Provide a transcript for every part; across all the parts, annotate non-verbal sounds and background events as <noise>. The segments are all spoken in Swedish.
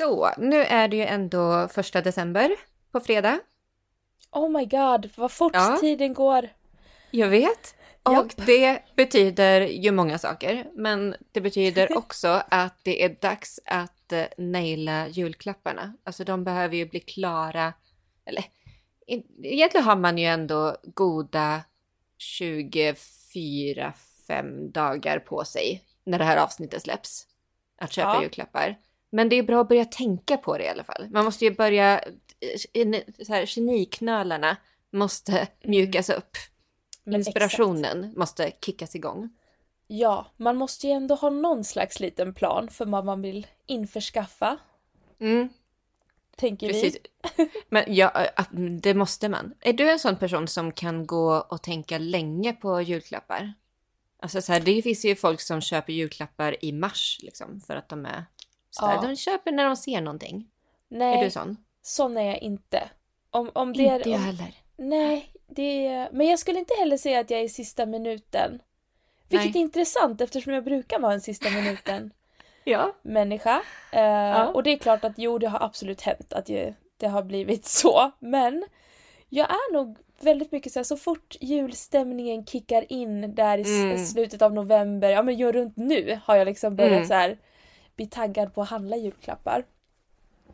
Så, nu är det ju ändå första december på fredag. Oh my god, vad fort Ja. tiden går. Jag vet. Och Japp. det betyder ju många saker. Men det betyder <laughs> också att det är dags att eh, naila julklapparna. Alltså de behöver ju bli klara. Eller egentligen har man ju ändå goda 24, 5 dagar på sig när det här avsnittet släpps. Att köpa Ja. julklappar. Men det är bra att börja tänka på det i alla fall. Man måste ju börja, eh, så här, geniknölarna måste mjukas upp. Men Inspirationen måste kickas igång. Ja, man måste ju ändå ha någon slags liten plan för vad man vill införskaffa, Mm, tänker precis. vi. Men ja, äh, det måste man. Är du en sån person som kan gå och tänka länge på julklappar? Alltså så här, det finns ju folk som köper julklappar i mars liksom för att de är så där. Ja. De köper när de ser någonting. Nej, Är du sån? sån är jag inte. Om, om det är, Inte jag om, heller. Nej, det är... Men jag skulle inte heller säga att jag är i sista minuten. Vilket Nej. är intressant eftersom jag brukar vara en sista minuten <laughs> Ja. människa. Eh, Och det är klart att jo, det har absolut hänt att jag, det har blivit <laughs> så. Men jag är nog väldigt mycket så här, så fort julstämningen kickar in där i Mm. slutet av november, ja men runt nu har jag liksom börjat Mm. så här bli taggad på att handla julklappar.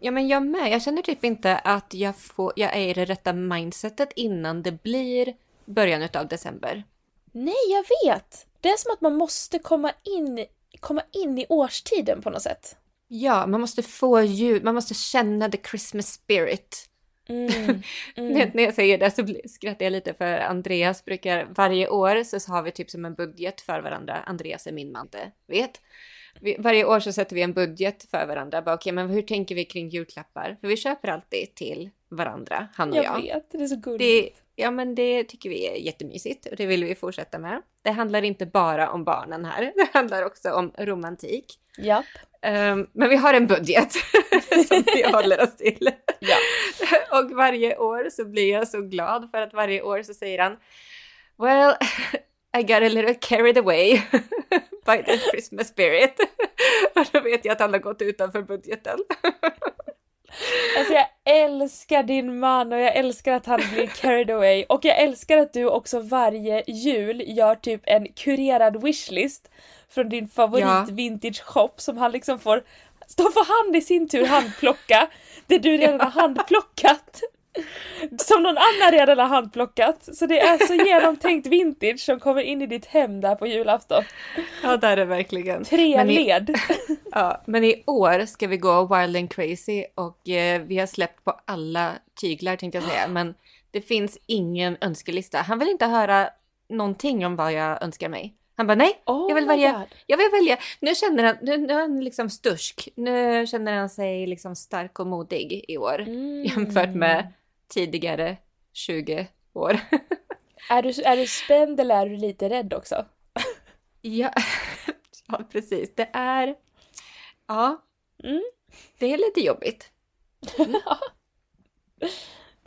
Ja men jag med. Jag känner typ inte att jag, får, jag är i det rätta mindsetet innan det blir början av december. Nej, jag vet! Det är som att man måste komma in, komma in i årstiden på något sätt. Ja, man måste få ljud, man måste känna the Christmas spirit. Mm. <laughs> När- När jag säger det så skrattar jag lite för Andreas brukar varje år så har vi typ som en budget för varandra. Andreas är min man, det vet. Vi, varje år så sätter vi en budget för varandra. Bara, Okej, men hur tänker vi kring julklappar? För vi köper alltid till varandra, han och jag. Jag vet, det är så gulligt. Det, ja, men det tycker vi är jättemysigt och det vill vi fortsätta med. Det handlar inte bara om barnen här, <laughs> det handlar också om romantik. Japp. Ehm, men vi har en budget <laughs> som vi håller oss till. Ja. <laughs> och varje år så blir jag så glad för att varje år så säger han Well, I got a little carried away <laughs> by the Christmas spirit. <laughs> och då vet jag att han har gått utanför budgeten. <laughs> Alltså jag älskar din man och jag älskar att han blir carried away. Och jag älskar att du också varje jul gör typ en kurerad wishlist från din favorit Ja. vintage shop som han liksom får, då får han i sin tur handplocka det du redan har handplockat. Som någon annan redan har handplockat. Så det är så genomtänkt vintage som kommer in i ditt hem där på julafton. ja, det är det verkligen. Tre Men i- led. <laughs> Ja, men i år ska vi gå wild and crazy och eh, vi har släppt på alla tyglar tänkte jag säga. Men det finns ingen önskelista. Han vill inte höra någonting om vad jag önskar mig. Han bara nej, Oh jag vill my välja. Jag vill välja. Nu känner han, nu, nu är han liksom stursk. Nu känner han sig liksom stark och modig i år. Mm. Jämfört med tidigare 20 år. <laughs> Är du, är du spänd eller är du lite rädd också? ja, <laughs> ja, precis. Det är... Ja. Mm. Det är lite jobbigt. <laughs>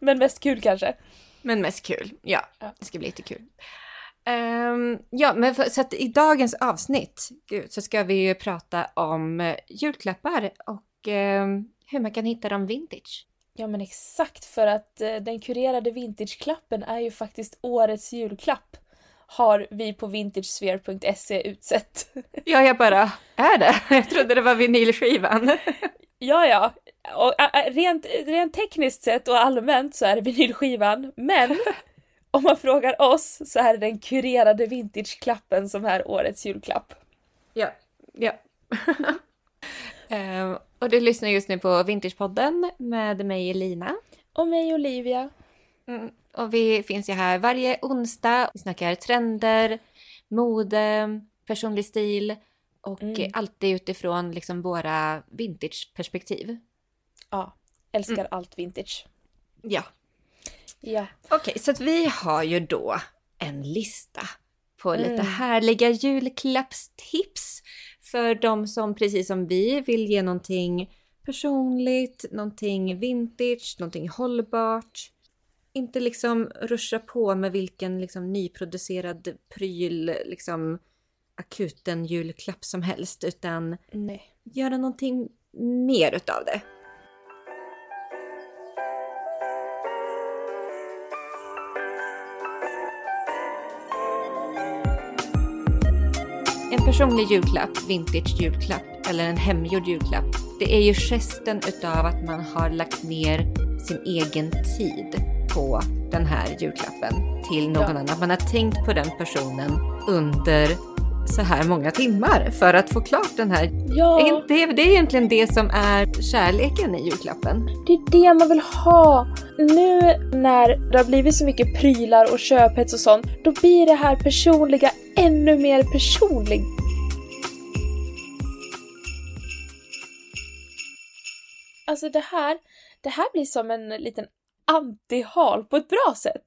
Men mest kul kanske? Men mest kul. Ja, Ja. det ska bli lite kul. Ehm, ja, men för, så att i dagens avsnitt gud, så ska vi ju prata om eh, julklappar och ehm, hur man kan hitta dem vintage. Ja men exakt för att eh, den kurerade vintageklappen är ju faktiskt årets julklapp. Har vi på vintagesphere.se utsett. Ja, jag bara, är det? <laughs> Jag trodde det var vinylskivan. <laughs> ja ja, och, rent, rent tekniskt sett och allmänt så är det vinylskivan. Men <laughs> om man frågar oss så är det den kurerade vintageklappen som är årets julklapp. ja, ja. Ehm, och du lyssnar just nu på Vintagepodden med mig Elina. Och mig Olivia. Mm. Och vi finns ju här varje onsdag. Vi snackar trender, mode, personlig stil och Mm. alltid utifrån liksom våra vintageperspektiv. Ja, älskar allt vintage. Ja. Ja. Okej, så att vi har ju då en lista på lite Mm. härliga julklappstips för de som precis som vi vill ge någonting personligt, någonting vintage, någonting hållbart. Inte liksom ruscha på med vilken liksom nyproducerad pryl, liksom akuten julklapp som helst, utan Nej. göra någonting mer utav det. En personlig julklapp, vintage julklapp eller en hemgjord julklapp. Det är ju gesten utav att man har lagt ner sin egen tid på den här julklappen till någon Ja. annan. Man har tänkt på den personen under så här många timmar för att få klart den här. Ja, Det, det är egentligen det som är kärleken i julklappen. det är det man vill ha. Nu när det har blivit så mycket prylar och köphets och sånt, då blir det här personliga ännu mer personligt. Alltså det här, det här blir som en liten anti-hal på ett bra sätt.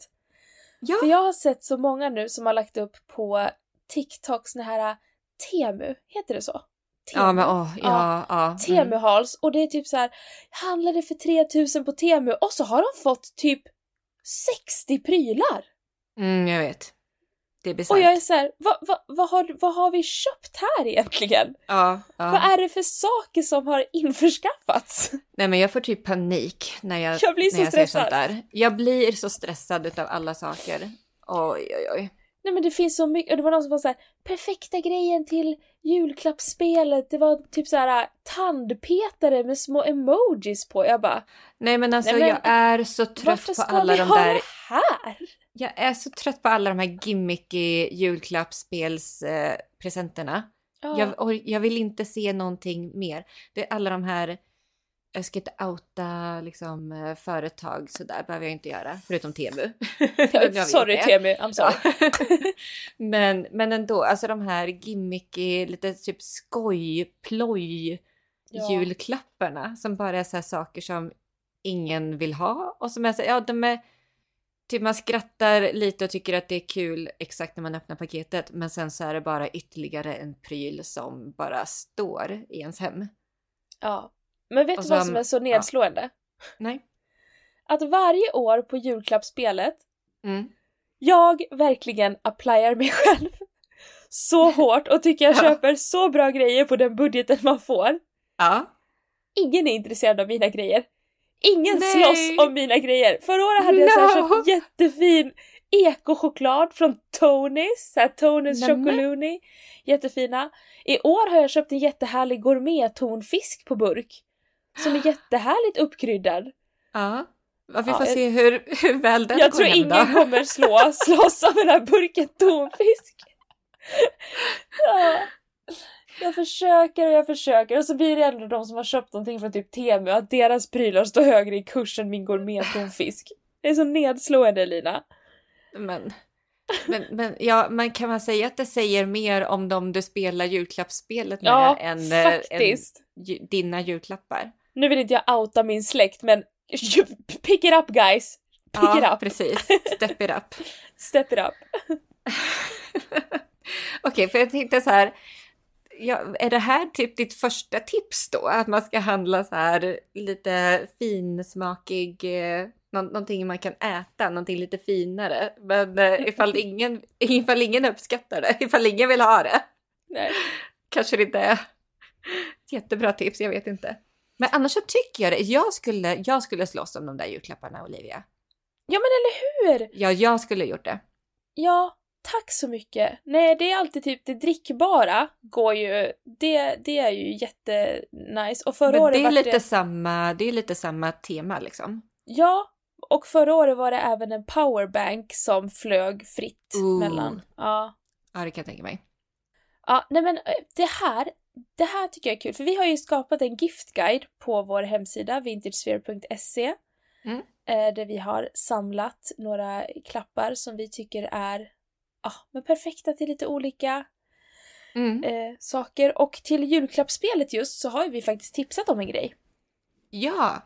Ja, För jag har sett så många nu som har lagt upp på TikTok såna här äh, Temu, heter det så? Temu. ja men åh, ja, ja. Mm. Temu-hals och det är typ så här handlade för 3000 på Temu och så har de fått typ 60 prylar. Mm, jag vet. Det är Och bisarrt. jag är så här, vad, vad, vad, har, vad har vi köpt här egentligen? Ja, ja. Vad är det för saker som har införskaffats? Nej men jag får typ panik när jag, Jag blir så när jag ser stressad. sånt där. Jag blir så stressad utav alla saker. Oj, oj, oj. Nej men det finns så mycket, och det var någon som var så här, perfekta grejen till julklappsspelet, det var typ så här tandpetare med små emojis på. Jag bara, Nej men alltså Nej, men jag är så trött varför på ska alla vi de ha där. det här? Jag är så trött på alla de här gimmicky julklappsspelspresenterna. Presenterna. Ja. jag, jag vill inte se någonting mer. Det är alla de här, jag ska inte outa liksom eh, företag sådär, behöver jag inte göra. Förutom Temu. <laughs> Sorry. Temi, I'm sorry. <laughs> Men, men ändå, alltså de här gimmicky, lite typ skoj, ploj Ja. julklapparna som bara är så här saker som ingen vill ha och som är så ja de är typ man skrattar lite och tycker att det är kul exakt när man öppnar paketet men sen så är det bara ytterligare en pryl som bara står i ens hem. Ja. Men vet Och du vad som- som är så nedslående? Nej. Att varje år på julklappsspelet, Mm. jag verkligen applyar mig <laughs> själv så hårt och tycker jag Ja. köper så bra grejer på den budgeten man får. Ja. Ingen är intresserad av mina grejer. Ingen Nej. slåss om mina grejer. Förra året hade jag så No. köpt jättefin ekochoklad från Tonys, så här Tonys. Chocoluni. Jättefina. I år har jag köpt en jättehärlig gourmettonfisk på burk. Som är <gasps> jättehärligt uppkryddad. Ja. Ja, vi Ja, får jag- se hur, hur väl den jag går tror hem ingen då. kommer slå, <laughs> slåss av den här burken tonfisk. <laughs> Ja. Jag försöker och jag försöker och så blir det ändå de som har köpt någonting från typ Temu att deras prylar står högre i kurs än min gourmettonfisk. Det är så nedslående Lina. Men, men, men ja, men kan man säga att det säger mer om dem du spelar julklappsspelet med Ja, än, eh, faktiskt. än ju- dina julklappar? Nu vill inte jag outa min släkt men pick it up guys! Pick it ja, up! precis. Step it up. <laughs> Step it up! <laughs> Okej, för jag tänkte så här. Ja, är det här typ ditt första tips då? Att man ska handla så här lite finsmakig, eh, nå- någonting man kan äta, någonting lite finare. Men eh, ifall <laughs> ingen, ifall ingen uppskattar det, ifall ingen vill ha det, Nej. kanske det inte är ett jättebra tips, jag vet inte. Men annars så tycker jag det. Jag skulle, jag skulle slåss om de där julklapparna, Olivia. Ja men eller hur! Ja, jag skulle gjort det. Ja, tack så mycket. Nej, det är alltid typ det drickbara går ju, det, det är ju jättenice. Och förra Men året det är lite det, samma, det är lite samma tema liksom. Ja, och förra året var det även en powerbank som flög fritt Ooh. mellan. Ja. Ja, det kan jag tänka mig. Ja, nej men eh, det här, det här tycker jag är kul, för vi har ju skapat en giftguide på vår hemsida, vintagesphere.se, Mm. eh, där vi har samlat några klappar som vi tycker är ja, men perfekta till lite olika Mm. eh, saker. Och till julklappsspelet just så har ju vi faktiskt tipsat om en grej. Ja.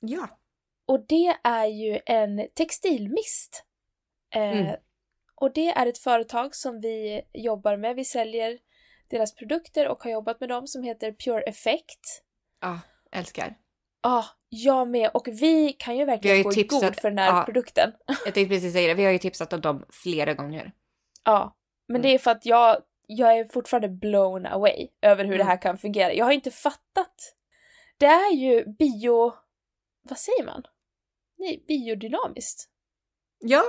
Ja. Och det är ju en textilmist. Eh, Mm. Och det är ett företag som vi jobbar med. Vi säljer deras produkter och har jobbat med dem som heter Pure Effect. Ja, älskar. Ja, ah, jag med. Och vi kan ju Vi verkligen ju gå i tipsat- god för den här ja. produkten. <laughs> Jag tänkte precis säga det, vi har ju tipsat om dem flera gånger. Ja, men Mm. det är för att jag, jag är fortfarande blown away över hur det Mm. här kan fungera. Jag har inte fattat det är ju bio... Vad säger man? Nej, biodynamiskt. Ja,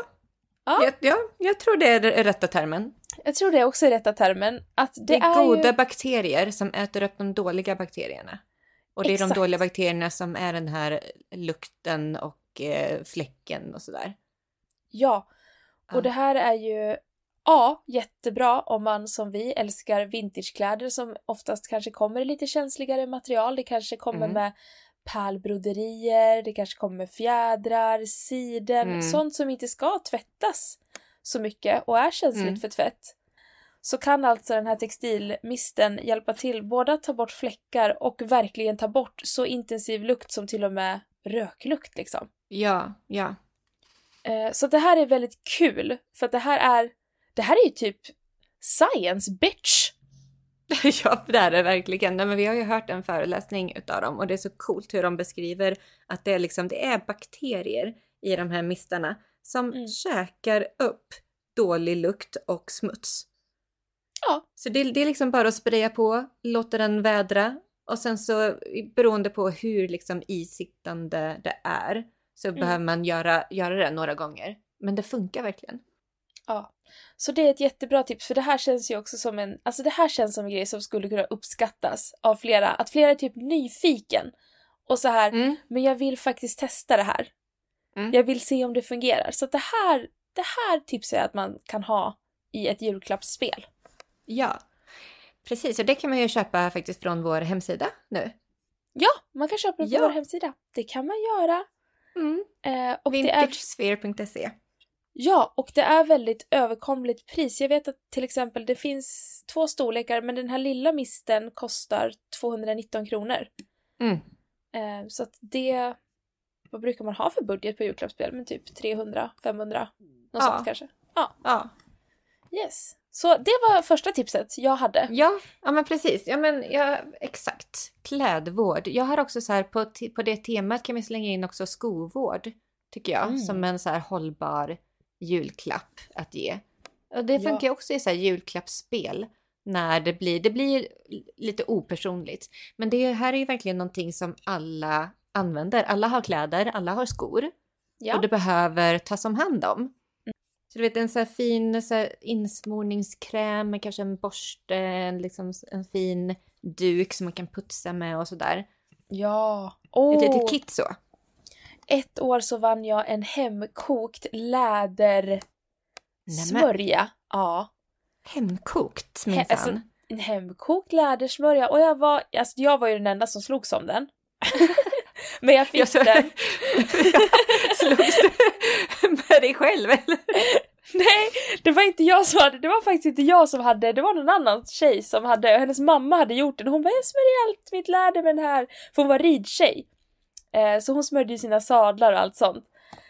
Ja. Jag, ja, jag tror det är rätta termen. Jag tror det också är rätta termen. Att det, Det, är, goda ju... bakterier som äter upp de dåliga bakterierna. Och det är Exakt. de dåliga bakterierna som är den här lukten och eh, fläcken och sådär. Ja. Ja. Och det här är ju A. Jättebra om man som vi älskar vintagekläder som oftast kanske kommer i lite känsligare material. Det kanske kommer Mm. med pärlbroderier, det kanske kommer med fjädrar, siden, Mm. sånt som inte ska tvättas så mycket och är känsligt Mm. för tvätt. Så kan alltså den här textilmisten hjälpa till både att ta bort fläckar och verkligen ta bort så intensiv lukt som till och med röklukt liksom. Ja, ja. Eh, Så det här är väldigt kul, för att det här är, det här är ju typ science bitch! <laughs> ja, det är det verkligen. Nej, men vi har ju hört en föreläsning utav dem och det är så coolt hur de beskriver att det är, liksom, det är bakterier i de här mistarna som Mm. käkar upp dålig lukt och smuts. Ja. Så det, det är liksom bara att spraya på, låta den vädra och sen så beroende på hur liksom isittande det är så Mm. behöver man göra, göra det några gånger. Men det funkar verkligen. Ja. Så det är ett jättebra tips, för det här känns ju också som en, alltså det här känns som en grej som skulle kunna uppskattas av flera, att flera är typ nyfiken och så här, Mm. men jag vill faktiskt testa det här. Mm. Jag vill se om det fungerar. Så det här, det här tipsar jag att man kan ha i ett julklappsspel. Ja, precis. Och det kan man ju köpa faktiskt från vår hemsida nu. Ja, man kan köpa det på Ja. vår hemsida. Det kan man göra. Mm. Eh, Vintagesphere.se. Ja, och det är väldigt överkomligt pris. Jag vet att till exempel det finns två storlekar men den här lilla misten kostar 219 kronor. Mm. Eh, så att det... Vad brukar man ha för budget på julklappsspel? Men typ 300, 500, något sånt kanske. Ja, Ja. yes. Så det var första tipset jag hade. Ja, ja men precis. Ja men ja, exakt. Klädvård. Jag har också så här på, på det temat kan vi slänga in också skovård. Tycker jag. Mm. Som en så här hållbar julklapp att ge. Och det funkar ju också i så här julklappsspel. När det blir, det blir lite opersonligt. Men det här är ju verkligen någonting som alla använder. Alla har kläder, alla har skor. Ja, och det behöver tas om hand om. Så du vet en så här fin så här insmorningskräm kanske en borste, en, liksom, en fin duk som man kan putsa med och sådär. ja. Ett Oh, litet kit så. Ett år så vann jag en hemkokt lädersmörja. Ja. Hemkokt He- minsann. alltså, en hemkokt lädersmörja och jag var, alltså jag var ju den enda som slogs om den. <laughs> Men jag fick Jag så- den. <laughs> Slogs du med dig själv eller? <laughs> Nej, det var inte jag som hade, det var faktiskt inte jag som hade, det var någon annan tjej som hade, hennes mamma hade gjort den. Hon bara jag smörjer allt mitt läder med den här, för hon var ridtjej. Eh, så hon smörjde ju sina sadlar och allt sånt.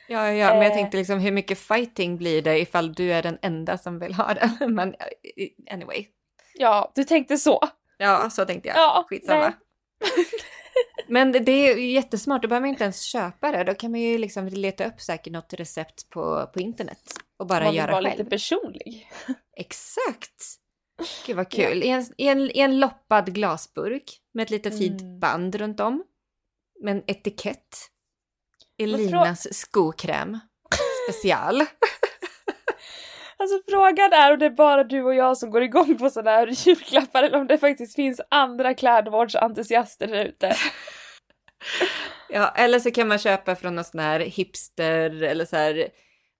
Ja, ja, men jag Eh. tänkte liksom hur mycket fighting blir det ifall du är den enda som vill ha den? <laughs> Men eh, anyway. Ja, du tänkte så. Ja, så tänkte jag. Ja, Skitsamma. <laughs> Men det- är jättesmart, då behöver man inte ens köpa det. Då kan man ju liksom leta upp säkert något recept på, på internet och bara Man vill göra vara själv. lite personlig. Exakt! Gud vad kul. I, en, i, en, I en loppad glasburk med ett litet fint Mm. band runt om. Med en etikett. frå- Elinas skokräm. Special. <laughs> Alltså frågan är om det är bara du och jag som går igång på sådana här julklappar eller om det faktiskt finns andra klädvårdsentusiaster där ute. <laughs> Ja, eller så kan man köpa från någon sån här hipster eller så här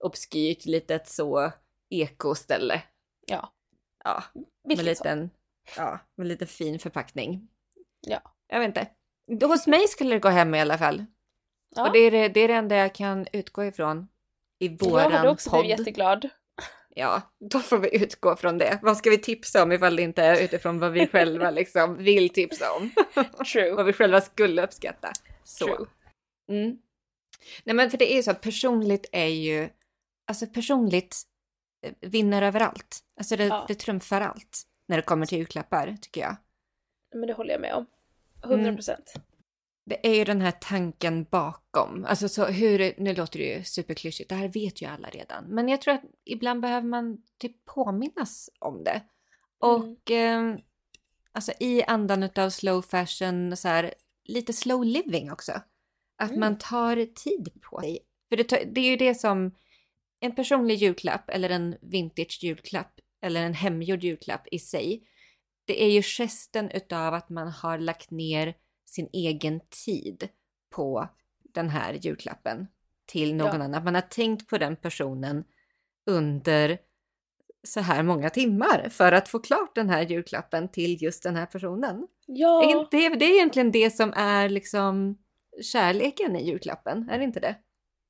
obskyrt litet så ekoställe. Ja. Ja, med liten, ja, med lite fin förpackning. Ja. Jag vet inte. Hos mig skulle det gå hem i alla fall. Ja. Och det är det, det är det enda jag kan utgå ifrån i våran jag hade också podd. blivit jätteglad. Ja, då får vi utgå från det. Vad ska vi tipsa om ifall det inte är utifrån vad vi själva <laughs> liksom vill tipsa om? True. vad vi själva skulle uppskatta. Så. True. Mm. Nej men för det är ju så att personligt är ju, alltså personligt eh, vinner överallt. Alltså det, Ja. det trumfar allt när det kommer till julklappar tycker jag. Men det håller jag med om. 100 procent. Det är ju den här tanken bakom. Alltså så hur, nu låter det ju superklyschigt, det här vet ju alla redan. Men jag tror att ibland behöver man typ påminnas om det. Och eh, alltså i andan av slow fashion, så här, lite slow living också. Att Mm. man tar tid på sig. För det, det är ju det som en personlig julklapp eller en vintage julklapp eller en hemgjord julklapp i sig. Det är ju gesten utav att man har lagt ner sin egen tid på den här julklappen till någon Ja. annan. Man har tänkt på den personen under så här många timmar för att få klart den här julklappen till just den här personen. Ja, Det, det är egentligen det som är liksom kärleken i julklappen, är det inte det?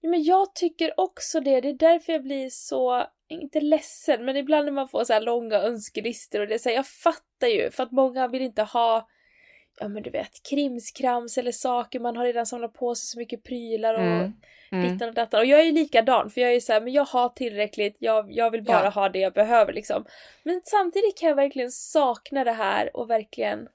men jag tycker också det. Det är därför jag blir så, inte ledsen, men ibland när man får så här långa önskelistor och det är så här, jag fattar ju för att många vill inte ha Ja men du vet, krimskrams eller saker, man har redan samlat på sig så mycket prylar och Mm. Mm. dittan och dattan. Och jag är ju likadan för jag är så här, men jag har tillräckligt, jag, jag vill bara Ja. ha det jag behöver liksom. Men samtidigt kan jag verkligen sakna det här och verkligen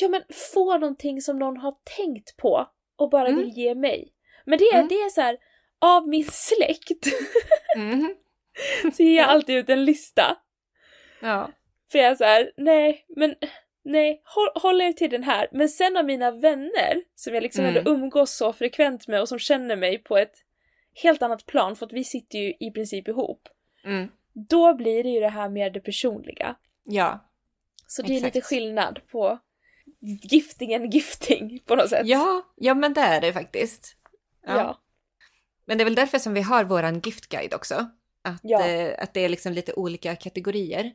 Ja men få någonting som någon har tänkt på och bara Mm. vill ge mig. Men det är, Mm. det är så här av min släkt <laughs> Mhm. <laughs> så ger jag alltid ut en lista. Ja. För jag är så här, nej men nej, håll, håll er till den här. Men sen av mina vänner som jag liksom Mm. ändå umgås så frekvent med och som känner mig på ett helt annat plan för att vi sitter ju i princip ihop. Mm. Då blir det ju det här mer det personliga. Ja. Så det är Exakt. lite skillnad på giftingen gifting på något sätt. Ja, ja men det är det faktiskt. Ja. Ja. Men det är väl därför som vi har våran giftguide också. Att, Ja. eh, att det är liksom lite olika kategorier.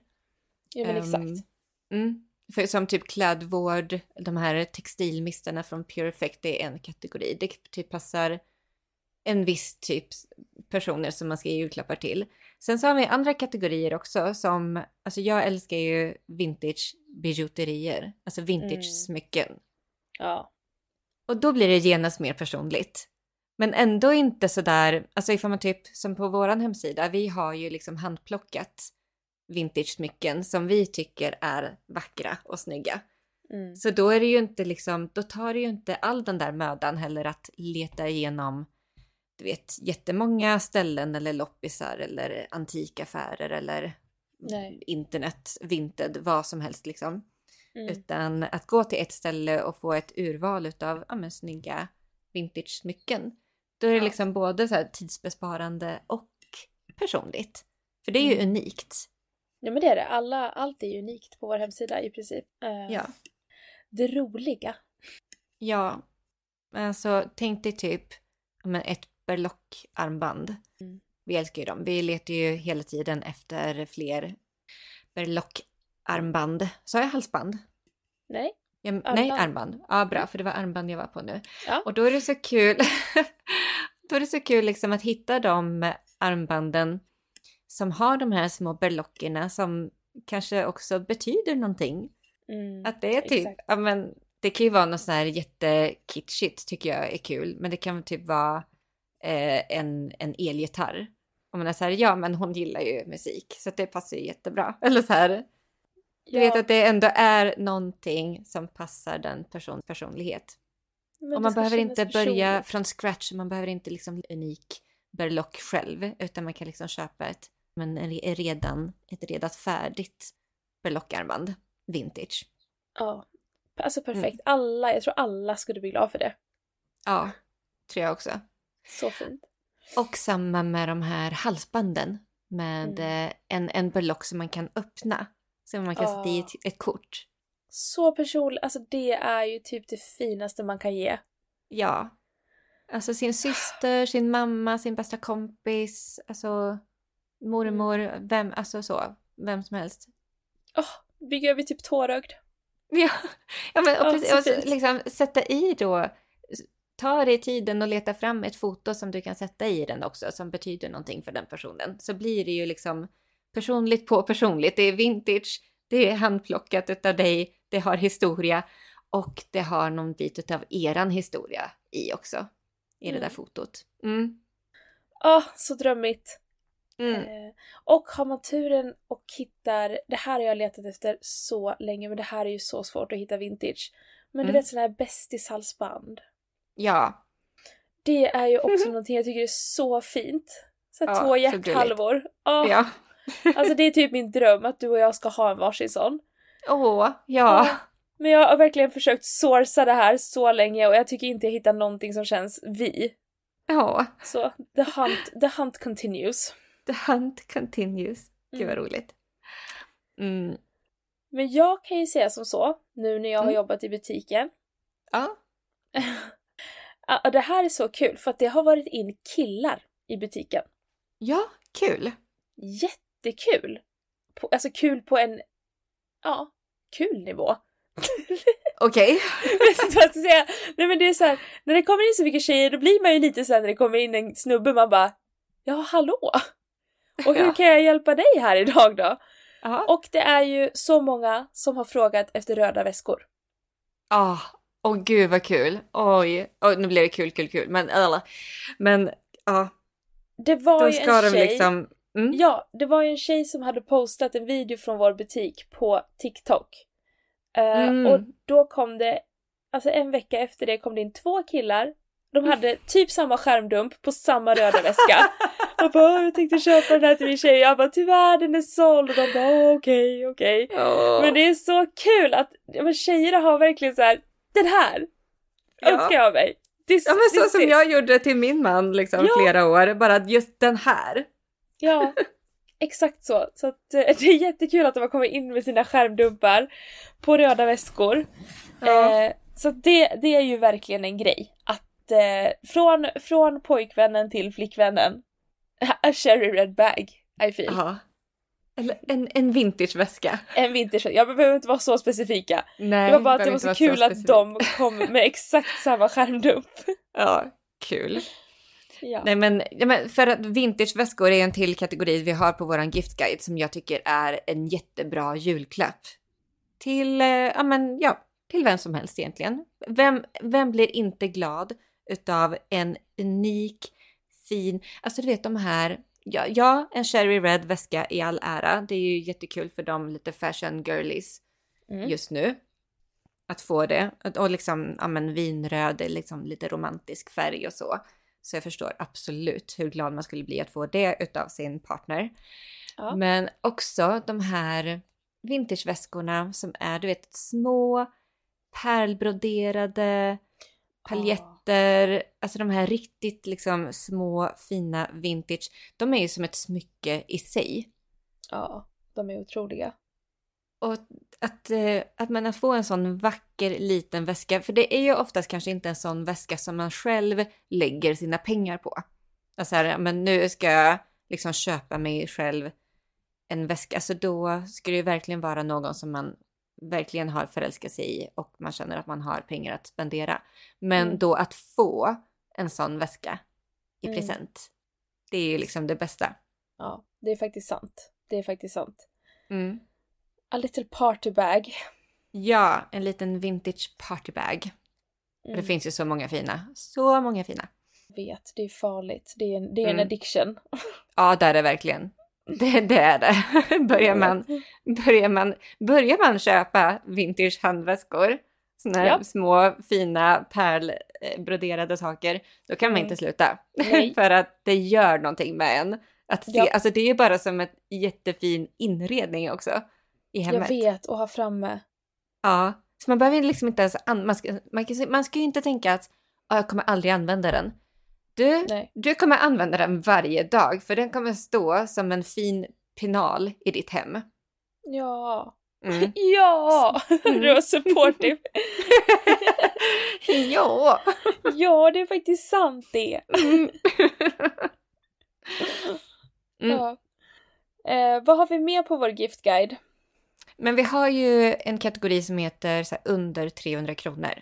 Ja men Ehm, exakt. Mm. För som typ klädvård, de här textilmistarna från Pure Effect, det är en kategori. Det typ passar en viss typ personer som man ska ge julklappar till. Sen så har vi andra kategorier också som, alltså jag älskar ju vintage bijouterier, alltså vintage Mm. smycken. Ja. Och då blir det genast mer personligt. Men ändå inte sådär, alltså ifall man typ, som på våran hemsida, vi har ju liksom handplockat vintage-smycken som vi tycker är vackra och snygga. Mm. Så då är det ju inte liksom, då tar det ju inte all den där mödan heller att leta igenom, du vet, jättemånga ställen eller loppisar eller antikaffärer eller Nej. internet, Vinted, vad som helst liksom. Mm. Utan att gå till ett ställe och få ett urval utav ja, men, snygga vintage-smycken. Då är det liksom både så tidsbesparande och personligt. För det är ju Mm. unikt. Ja men det är det. Alla, allt är unikt på vår hemsida i princip. Eh, Ja. Det roliga. Ja. Alltså tänk dig typ men, ett berlockarmband. Mm. Vi älskar ju dem. Vi letar ju hela tiden efter fler berlockarmband. Sa jag halsband? Nej. Ja, Nej, Armband. armband. Ja, bra, för det var armband jag var på nu. Ja. Och då är det så kul. <laughs> då är det så kul liksom att hitta de armbanden som har de här små berlockerna som kanske också betyder någonting. Mm. Att det är typ, Exakt. ja men det kan ju vara något sån här jättekitschigt tycker jag är kul. Men det kan typ vara eh, en, en elgitarr. Och man är så här, ja men hon gillar ju musik så det passar ju jättebra. <laughs> Eller så här, du vet Ja, att det ändå är någonting som passar den persons personlighet. Men Och man behöver inte börja personligt. från scratch, man behöver inte liksom unik berlock själv, utan man kan liksom köpa ett, men en re- redan, ett redan färdigt berlockarmband, vintage. Ja. Alltså Mm. perfekt. Alla, jag tror alla skulle bli glada för det. Ja, tror jag också. Så fint. Och samma med de här halsbanden med Mm. en, en berlock som man kan öppna. Så man kan sätta i ett, ett kort. Så personligt. Alltså det är ju typ det finaste man kan ge. Ja. Alltså sin syster, sin mamma, sin bästa kompis, alltså mormor, vem, alltså så, vem som helst. Åh, bygger vi typ tårögd. <laughs> Ja, ja men och Ja, precis, så och liksom sätta i då, ta dig tiden och leta fram ett foto som du kan sätta i den också, som betyder någonting för den personen. Så blir det ju liksom personligt på personligt. Det är vintage, det är handplockat utav dig, det har historia och det har någon bit utav eran historia i också. I det där Mm. fotot. Mm. Åh, så drömmigt. Mm. Eh, och har man turen och hittar, det här har jag letat efter så länge men det här är ju så svårt att hitta vintage. Men du Mm. vet sådana här bästishalsband. Ja, Det är ju också <laughs> någonting jag tycker är så fint. Så Ja, två hjärthalvor. Åh, ja. Alltså det är typ min dröm att du och jag ska ha en varsin sån. Åh, ja. Men jag har verkligen försökt sourca det här så länge och jag tycker inte jag hittar någonting som känns vi. Ja, Så the hunt, the hunt continues. the hunt continues. Gud vad Mm. roligt. Mm. Men jag kan ju säga som så, nu när jag har Mm. jobbat i butiken. Ja. <laughs> Och det här är så kul för att det har varit in killar i butiken. ja, kul. Jättekul! På, alltså kul på en, ja, kul nivå. Okej. vet inte vad jag ska säga. Nej men det är så här, när det kommer in så mycket tjejer då blir man ju lite såhär när det kommer in en snubbe man bara Ja hallå! Och hur Ja. kan jag hjälpa dig här idag då? Ja. Och det är ju så många som har frågat efter röda väskor. Ah, åh gud vad kul. Oj, Oj nu blir det kul, kul, kul. Men, eller, men ja, Det var då ju ska en tjej, liksom... Mm. ja det var ju en tjej som hade postat en video från vår butik på TikTok. Mm. Och då kom det, alltså en vecka efter det kom det in två killar. De hade typ samma skärmdump på samma röda <laughs> väska. Jag bara jag tänkte köpa den här till min tjej. Jag bara tyvärr den är såld. Och de bara okej okej. Åh. Men det är så kul att men tjejerna har verkligen så här. den här Ja. önskar jag mig. This, Ja men så som is- jag gjorde till min man liksom Ja. flera år, bara just den här. Ja, exakt så. Så att, eh, <laughs> det är jättekul att de har kommit in med sina skärmdumpar på röda väskor. Ja. Eh, så att det, det är ju verkligen en grej. Att eh, från, från pojkvännen till flickvännen, <laughs> a cherry red bag, I feel. Ja. Eller en, en vintageväska. En vintage, jag behöver inte vara så specifika. Nej, Det var bara att det var så kul att specifik. de kom med exakt samma skärmdump. <laughs> Ja, kul. Ja. Nej men, för att vintageväskor är en till kategori vi har på våran giftguide som jag tycker är en jättebra julklapp. Till, eh, ja men ja, till vem som helst egentligen. Vem, vem blir inte glad utav en unik, fin, alltså du vet de här, ja, ja en cherry red väska i all ära, det är ju jättekul för de lite fashion girlies Mm. just nu. Att få det. Och liksom, ja men vinröd liksom lite romantisk färg och så. Så jag förstår absolut hur glad man skulle bli att få det utav sin partner. Ja. Men också de här vintageväskorna som är, du vet, små pärlbroderade paljetter, alltså de här riktigt liksom små fina vintage. De är ju som ett smycke i sig. ja, de är otroliga. Och att, eh, att man får en sån vacker liten väska, för det är ju oftast kanske inte en sån väska som man själv lägger sina pengar på. Alltså här, men nu ska jag liksom köpa mig själv en väska, alltså då ska det ju verkligen vara någon som man verkligen har förälskat sig i och man känner att man har pengar att spendera. Men Mm. då att få en sån väska i Mm. present, det är ju liksom det bästa. Ja, det är faktiskt sant. Det är faktiskt sant. Mm. A little party bag. Ja, en liten vintage partybag. Mm. Det finns ju så många fina. Så många fina. vet, det är farligt. Det är en, det är en Mm. addiction. Ja, det är det verkligen. Det, det är det. <laughs> Börjar man, börjar, man, börjar man köpa vintage handväskor, såna här Ja. små fina pärlbroderade saker, då kan man Mm. inte sluta. <laughs> För att det gör någonting med en. Att se, Ja. Alltså det är ju bara som ett jättefin inredning också i Jag hemmet. vet, och ha framme. Ja, så man behöver liksom inte ens, an- man ska, man, kan, man ska ju inte tänka att "Ah, jag kommer aldrig använda den. Du, Nej. du kommer använda den varje dag för den kommer stå som en fin pinal i ditt hem. Ja. Mm. <laughs> Ja! Mm. Du var supportive. <laughs> ja! ja, det är faktiskt sant det. Mm. <laughs> Mm. Ja. Eh, vad har vi mer på vår giftguide? Men vi har ju en kategori som heter så här, under 300 kronor.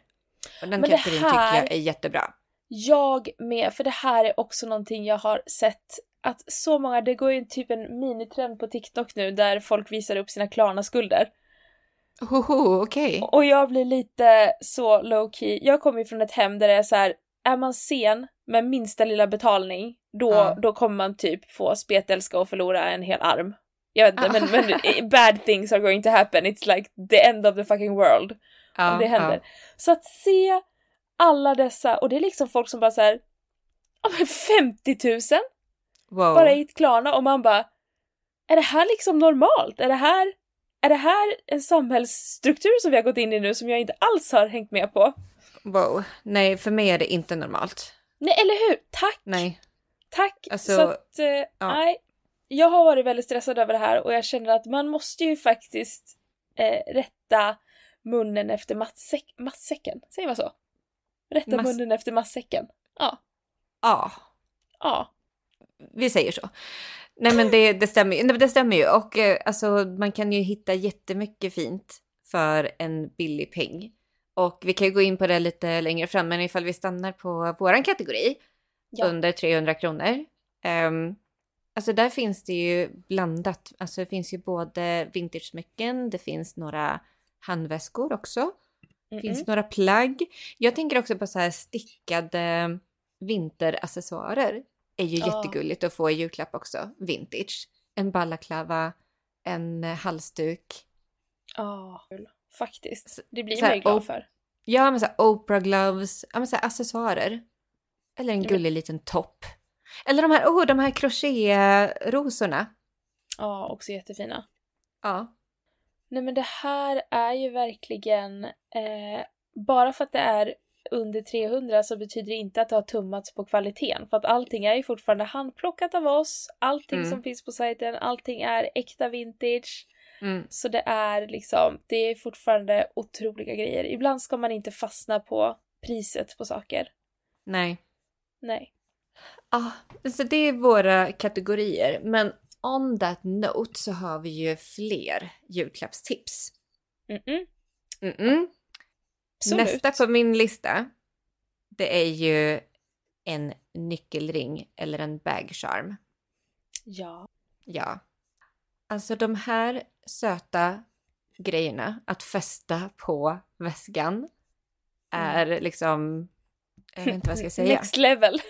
Och den Men kategorin här- tycker jag är jättebra. Jag med, för det här är också någonting jag har sett att så många, det går ju typ en minitrend på TikTok nu där folk visar upp sina Klarna-skulder. Hoho, okej. Och jag blir lite så low key. Jag kommer ju från ett hem där det är så här, är man sen med minsta lilla betalning, då, Ja. då kommer man typ få spetälska och förlora en hel arm. Jag vet inte, Ah. men, men bad things are going to happen. It's like the end of the fucking world. Ja, om det händer. ja. Så att se alla dessa, och det är liksom folk som bara såhär, ja men 50 000 Wow. bara i ett Klarna och man bara, är det här liksom normalt? Är det här, är det här en samhällsstruktur som vi har gått in i nu som jag inte alls har hängt med på? Wow, nej för mig är det inte normalt. Nej, eller hur? Tack! Nej. Tack! Alltså, så att, eh, nej. Jag har varit väldigt stressad över det här och jag känner att man måste ju faktiskt eh, rätta munnen efter matsäck, matsäcken. Säger man så? Rätta Mass- munnen efter matsäcken. Ja. Ja, Ja. vi säger så. Nej men det, det stämmer ju. Det stämmer ju. Och eh, alltså man kan ju hitta jättemycket fint för en billig peng. Och vi kan ju gå in på det lite längre fram, men ifall vi stannar på våran kategori Ja. under 300 kronor. Um, alltså där finns det ju blandat. Alltså det finns ju både vintage-smycken, det finns några handväskor också. Det Mm-mm. finns några plagg. Jag tänker också på så här stickade vinteraccessoarer. är ju Ja. jättegulligt att få i julklapp också. Vintage. En balaklava, en halsduk. Ja, kul. Faktiskt. Det blir man ju glad för. Ja, men så här Oprah gloves. Ja, men så här accessoarer. Eller en gullig liten topp. Eller de här, oh, de här crochet-rosorna. Ja, också jättefina. Ja. Nej men det här är ju verkligen, eh, bara för att det är under 300 så betyder det inte att det har tummats på kvaliteten. För att allting är ju fortfarande handplockat av oss. Allting Mm. som finns på sajten, allting är äkta vintage. Mm. Så det är liksom, det är fortfarande otroliga grejer. Ibland ska man inte fastna på priset på saker. Nej. Nej. Ja, så det är våra kategorier. Men on that note så har vi ju fler julklappstips. Mm-mm. Mm-mm. Nästa på min lista, det är ju en nyckelring eller en bagcharm. Ja. Ja. Alltså de här söta grejerna att fästa på väskan är liksom... Jag vet inte vad jag ska <laughs> säga. Next level.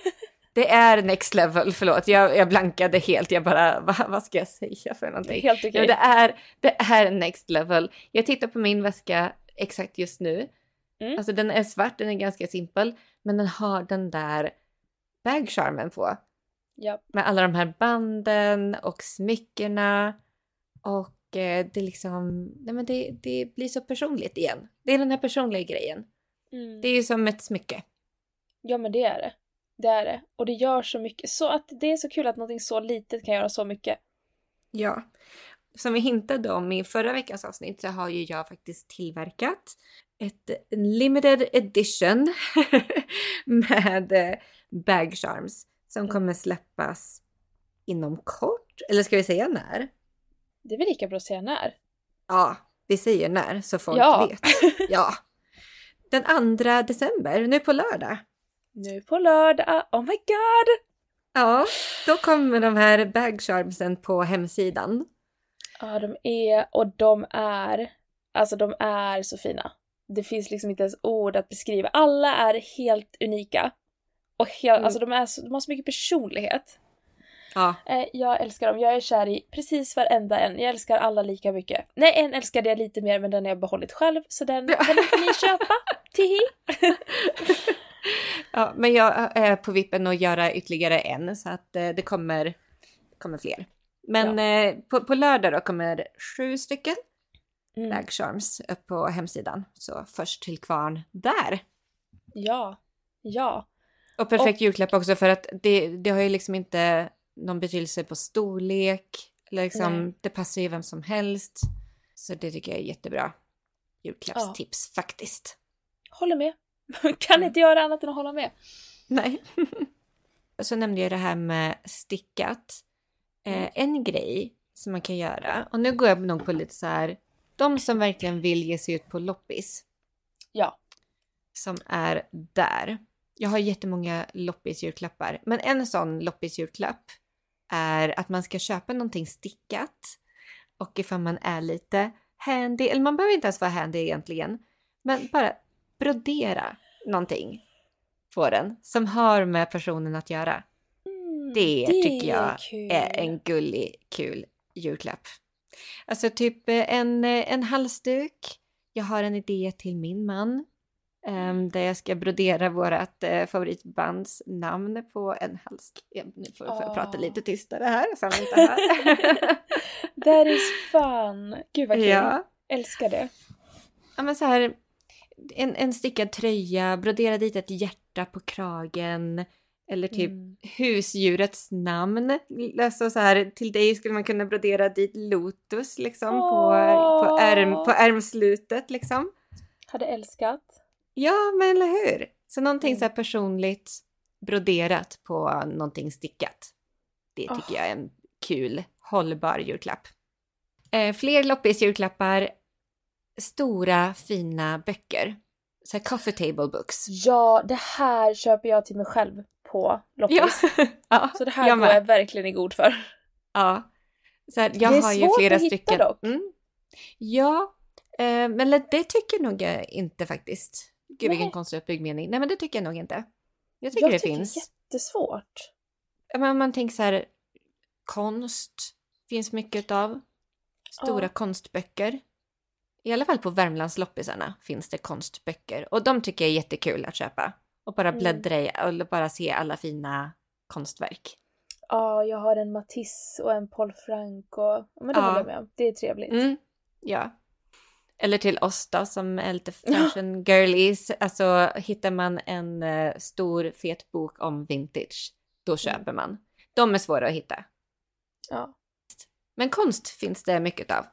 Det är next level, förlåt. Jag, jag blankade helt. Jag bara, va, vad ska jag säga för Det är någonting? helt okej. Ja, det, är, det är next level. Jag tittar på min väska exakt just nu. Mm. Alltså den är svart, den är ganska simpel. Men den har den där bagcharmen på. Ja. Med alla de här banden och smyckena. Och eh, det liksom, nej men det, det blir så personligt igen. Det är den här personliga grejen. Mm. Det är ju som ett smycke. Ja men det är det. Det är det. Och det gör så mycket. Så att det är så kul att någonting så litet kan göra så mycket. Ja. Som vi hintade om i förra veckans avsnitt så har ju jag faktiskt tillverkat ett limited edition <laughs> med eh, bag charms som kommer släppas inom kort. Eller ska vi säga när? Det är väl lika bra att säga när. Ja, vi säger när så folk Ja. vet. <laughs> Ja. Den 2 december, nu på lördag. Nu på lördag. Oh my god! Ja, då kommer de här bag charmsen på hemsidan. Ja, de är, och de är, alltså de är så fina. Det finns liksom inte ens ord att beskriva. Alla är helt unika. Och helt, Mm. alltså de, är så, de har så mycket personlighet. Ja, Eh, jag älskar dem. Jag är kär i precis varenda en. Jag älskar alla lika mycket. Nej, en älskade jag lite mer men den har jag behållit själv så den, den får ni köpa. Tihi! <laughs> Ja, men jag är på vippen att göra ytterligare en så att eh, det kommer, kommer fler. Men eh, på, på lördag då kommer sju stycken Mm. bag charms upp på hemsidan. Så först till kvarn där. Ja. Ja. Och perfekt julklapp också för att det, det har ju liksom inte någon betydelse på storlek. Liksom, Nej. det passar ju vem som helst. Så det tycker jag är jättebra julklappstips faktiskt. Håller med. <laughs> kan inte göra annat än att hålla med. Nej. <laughs> så nämnde jag det här med stickat. Eh, Mm. en grej som man kan göra, och nu går jag nog på lite så här, de som verkligen vill ge sig ut på loppis, Ja. som är där. Jag har jättemånga loppisjulklappar, men en sån loppisjulklapp är att man ska köpa någonting stickat och ifall man är lite handy, eller man behöver inte ens vara handy egentligen, men bara brodera någonting på den som har med personen att göra. Mm, Det, tycker jag kul. är en gullig, kul julklapp. Alltså typ eh, en, eh, en halsduk. Jag har en idé till min man. Um, där jag ska brodera vårt uh, favoritbands namn på en halskedja. Nu får jag oh. prata lite tystare här så han inte hör. <laughs> That is fun! Gud vad kul! Ja. Älskar det. Ja men så här, en, en stickad tröja, brodera dit ett hjärta på kragen. Eller typ mm. husdjurets namn. Alltså så här, till dig skulle man kunna brodera dit Lotus liksom oh. på, på, ärm, på ärmslutet liksom. Hade älskat. Ja, men eller hur? Så någonting mm. så här personligt broderat på någonting stickat. Det tycker oh. jag är en kul, hållbar julklapp. Eh, fler loppis-julklappar. Stora, fina böcker. Så här coffee table books. Ja, det här köper jag till mig själv på loppis. Ja. <laughs> ja, så det här jag går jag verkligen i god för. Ja. Så här, jag det är har svårt ju flera att hitta stycken. dock. Mm. Ja, eh, men det tycker nog jag inte faktiskt. Gud vilken konstig uppbyggd mening. Nej men det tycker jag nog inte. Jag tycker jag det tycker finns. Det är jättesvårt. Men man tänker så här, konst finns mycket av. Stora ja. konstböcker. I alla fall på Värmlandsloppisarna finns det konstböcker och de tycker jag är jättekul att köpa. Och bara mm. bläddra i och bara se alla fina konstverk. Ja, jag har en Matisse och en Paul Frank och men det ja. håller jag med om. Det är trevligt. Mm. Ja. Eller till oss då som är lite fashion girlies. Alltså hittar man en uh, stor fet bok om vintage, då mm. köper mm. man. De är svåra att hitta. Ja. Men konst finns det mycket av.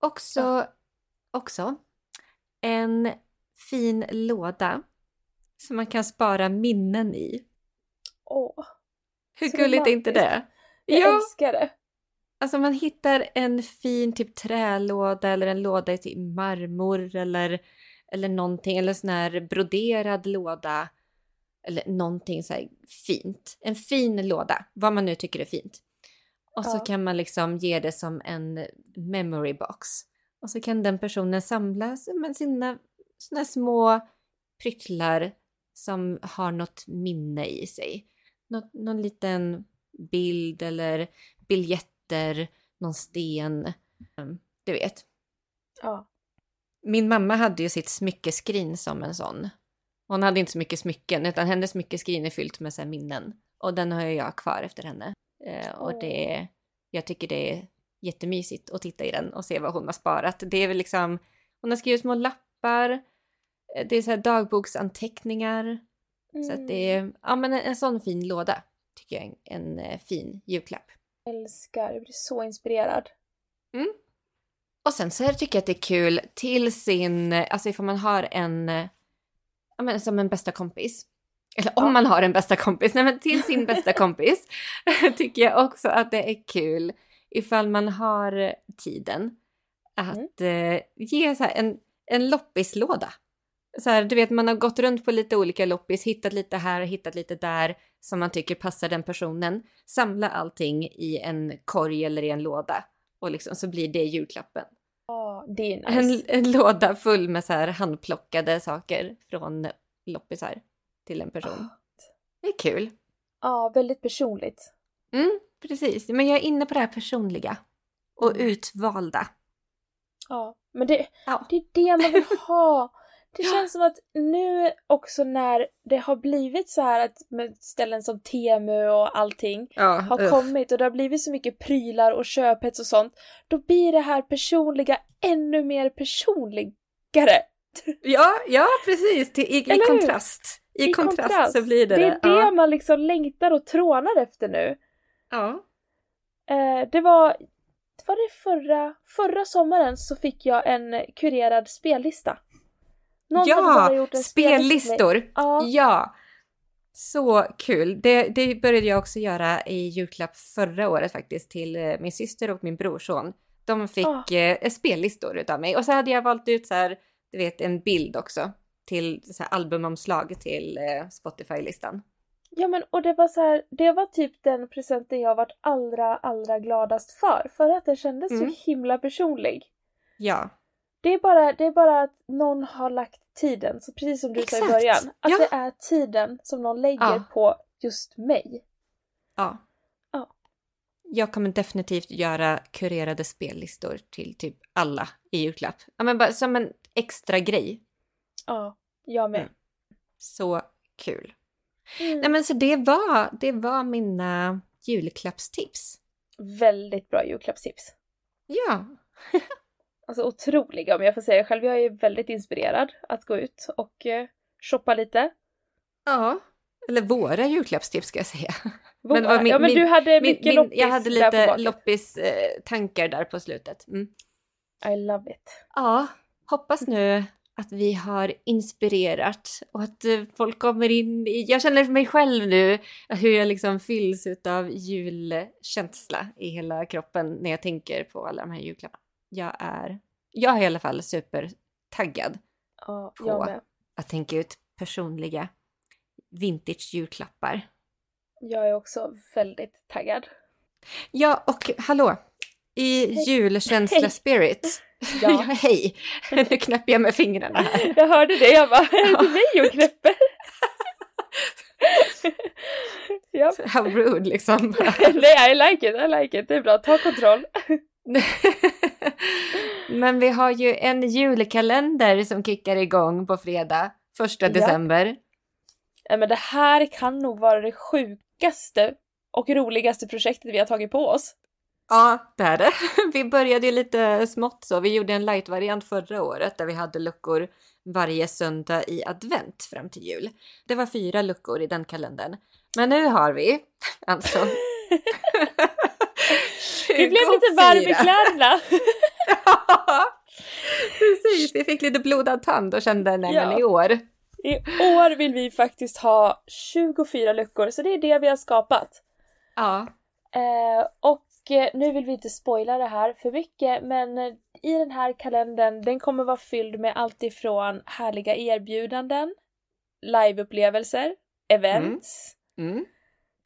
Också, ja. Också en fin låda som man kan spara minnen i. Åh. Hur gulligt är inte det? Jag ja. älskar det. Alltså man hittar en fin typ trälåda eller en låda i typ marmor eller, eller någonting eller sån här broderad låda. Eller någonting så här fint. En fin låda, vad man nu tycker är fint. Och ja. så kan man liksom ge det som en memory box. Och så kan den personen samla med sina såna små pryttlar som har något minne i sig. Nå någon liten bild eller biljetter, någon sten. Mm, du vet. Ja. Min mamma hade ju sitt smyckeskrin som en sån. Hon hade inte så mycket smycken utan hennes smyckeskrin är fyllt med så minnen. Och den har jag kvar efter henne. Eh, och det, jag tycker det är jättemysigt att titta i den och se vad hon har sparat. Det är väl liksom, hon har skrivit små lappar, eh, det är så här dagboksanteckningar. Mm. Så att det är, ja men en, en sån fin låda tycker jag är en, en eh, fin julklapp. Jag älskar, jag blir så inspirerad. Mm. Och sen så tycker jag att det är kul till sin, alltså ifall man har en, ja men som en bästa kompis, eller om man har en bästa kompis, nej men till sin bästa <laughs> kompis <laughs> tycker jag också att det är kul ifall man har tiden att mm. eh, ge så en, en loppislåda. Så här, du vet, man har gått runt på lite olika loppis, hittat lite här hittat lite där som man tycker passar den personen. Samla allting i en korg eller i en låda och liksom så blir det julklappen. Oh, det är nice. en, en låda full med så här handplockade saker från loppisar till en person. Det är kul. Ja, väldigt personligt. Mm, precis. Men jag är inne på det här personliga och mm. utvalda. Ja, men det, ja. det är det man vill <laughs> ha. Det känns som att nu också när det har blivit så här att ställen som Temu och allting ja, har uh. kommit och det har blivit så mycket prylar och köphets och sånt. Då blir det här personliga ännu mer personligare. <laughs> Ja, ja precis. Till, i, i kontrast. I, I kontrast, kontrast, så blir det det. är det ja. man liksom längtar och trånar efter nu. Ja. Eh, det var, var det förra, förra sommaren så fick jag en kurerad spellista. Någon ja, spellistor! Ja. ja. Så kul! Det, det började jag också göra i julklapp förra året faktiskt till eh, min syster och min brorson. De fick oh. eh, spellistor utav mig och så hade jag valt ut så här, du vet en bild också till så här, albumomslag till eh, Spotify-listan. Ja men och det var så här, det var typ den presenten jag varit allra, allra gladast för. För att den kändes mm. så himla personlig. Ja. Det är, bara, det är bara att någon har lagt tiden, så precis som du Exakt. sa i början. Att ja. det är tiden som någon lägger ja. på just mig. Ja. Ja. Jag kommer definitivt göra kurerade spellistor till typ alla i julklapp. Ja men bara som en extra grej. Ja. Jag med. Mm. Så kul. Mm. Nej men så det var, det var mina julklappstips. Väldigt bra julklappstips. Ja. <laughs> Alltså otroliga om jag får säga själv. Jag är väldigt inspirerad att gå ut och eh, shoppa lite. Ja. Eller våra julklappstips ska jag säga. Men det var min- ja men min- du hade mycket min, loppis jag hade där lite baket. loppis-tankar där på slutet. Mm. I love it. Ja, hoppas nu att vi har inspirerat och att eh, folk kommer in i... Jag känner mig själv nu hur jag liksom fylls av julkänsla i hela kroppen när jag tänker på alla de här julklapparna. Jag är, jag är i alla fall supertaggad Ja, På. att tänka ut personliga vintage julklappar. Jag är också väldigt taggad. Ja, och hallå! I Hej. julkänsla Hej. spirit. <laughs> Ja. ja, <laughs> hej! Nu knäpper jag med fingrarna här. <laughs> Jag hörde det, jag bara, är det till mig hon knäpper? ja. How rude liksom. Nej, I like it, I like it. Det är bra, ta kontroll. Men vi har ju en julkalender som kickar igång på fredag, första Ja. december. Nej, men det här kan nog vara det sjukaste och roligaste projektet vi har tagit på oss. Ja, det är det. <laughs> Vi började ju lite smått så. Vi gjorde en light-variant förra året där vi hade luckor varje söndag i advent fram till jul. Det var fyra luckor i den kalendern. Men nu har vi <laughs> alltså... <laughs> Vi blev lite varm i 24. kläderna. Ja, precis. Vi fick lite blodad tand och kände nej Ja. men i år. I år vill vi faktiskt ha 24 luckor, så det är det vi har skapat. Ja. Eh, och nu vill vi inte spoila det här för mycket, men eh, i den här kalendern, den kommer vara fylld med allt ifrån härliga erbjudanden, liveupplevelser, events, Mm.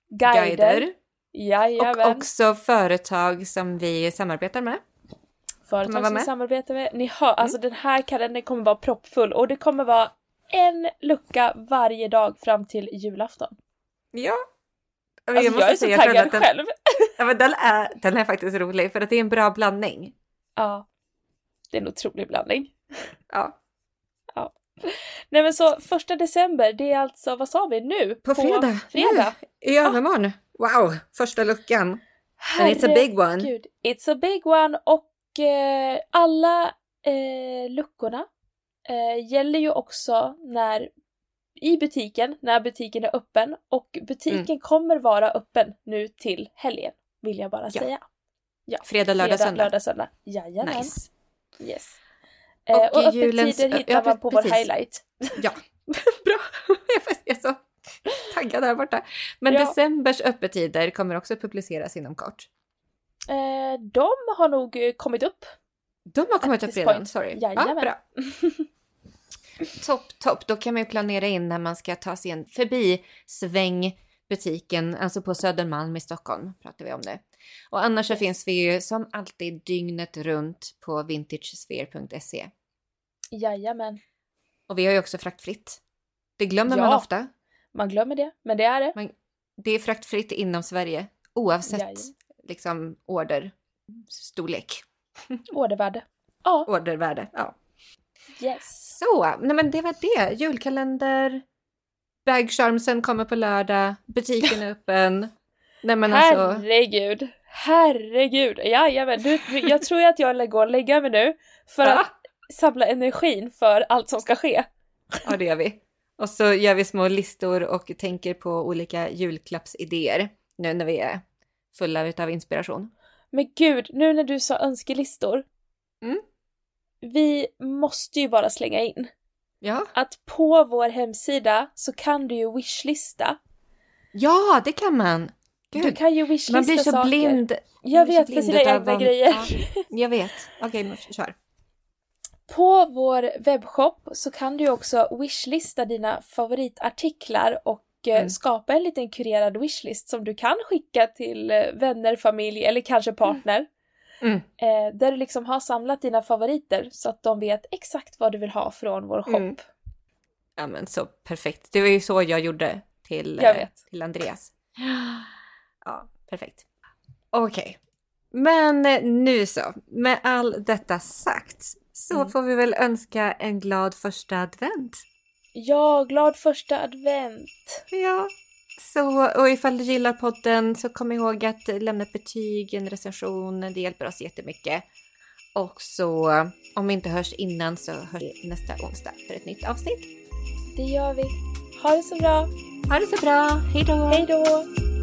guider, Guider. jajamän, Och också företag som vi samarbetar med. företag som vi samarbetar med. Ni hör, alltså den här kalendern kommer vara proppfull och det kommer vara en lucka varje dag fram till julafton. Ja. Alltså jag är så taggad den, själv. Ja, men den, är, den är faktiskt rolig för att det är en bra blandning. Ja. Det är en otrolig blandning. Ja. Nej men så första december, det är alltså, vad sa vi nu? På fredag. fredag. Nu, I övermorgon. Wow, första luckan. And it's a big one. Herregud, It's a big one och eh, alla eh, luckorna eh, gäller ju också när i butiken, när butiken är öppen och butiken Mm. kommer vara öppen nu till helgen, vill jag bara Ja. säga. Ja. Fredag, lördag, Fredag, söndag. lördag, söndag. Jajamän. Nice. Yes. Och Eh, och julens- öppettider hittar ja, man på vår precis. highlight. <laughs> Ja, <laughs> bra. <laughs> Jag är så taggad här borta. Men Ja. decembers öppettider kommer också publiceras inom kort. Eh, de har nog eh, kommit upp. De har kommit upp redan, point. sorry. Ja, Jajamän. bra. Topp, topp. Då kan man ju planera in när man ska ta sig en förbi sväng butiken, alltså på Södermalm i Stockholm pratar vi om det. Och annars så finns vi ju som alltid dygnet runt på vintagesphere.se. Jajamän. Och vi har ju också fraktfritt. Det glömmer man Ja. ofta. Man glömmer det, men det är det. Det är fraktfritt inom Sverige oavsett Jajamän. liksom order, storlek, <laughs> Ordervärde. Ja, ordervärde. Ja. yes. Så, nej men det var det. Julkalender, bagcharmsen kommer på lördag, butiken är <laughs> öppen. Nej men alltså, Herregud. Herregud. Jajamän. Du, jag tror att jag går och lägga mig nu för Ja. att samla energin för allt som ska ske. ja det gör vi. Och så gör vi små listor och tänker på olika julklappsidéer nu när vi är fulla utav inspiration. Men gud, nu när du sa önskelistor. Mm. Vi måste ju bara slänga in Ja, att på vår hemsida så kan du ju wishlista. ja det kan man. Du Gud, kan ju wishlista man blir så saker. blind. Jag vet för blind sina utav egna grejer. Ja, jag vet. Okej, men kör. På vår webbshop så kan du ju också wishlista dina favoritartiklar och eh, Mm. skapa en liten kurerad wishlist som du kan skicka till eh, vänner, familj eller kanske partner. Mm. Eh, där du liksom har samlat dina favoriter så att de vet exakt vad du vill ha från vår shop. Mm. Ja men så perfekt. Det var ju så jag gjorde till, Jag eh, till Andreas. <gasps> Ja, perfekt. Okej. Men eh, nu så, med all detta sagt så Mm. får vi väl önska en glad första advent. Ja, glad första advent! Ja, så och ifall du gillar podden så kom ihåg att lämna ett betyg, en recension, det hjälper oss jättemycket. Och så om vi inte hörs innan så hörs vi nästa onsdag för ett nytt avsnitt. Det gör vi. Ha det så bra! Ha det så bra, hejdå! Hej då!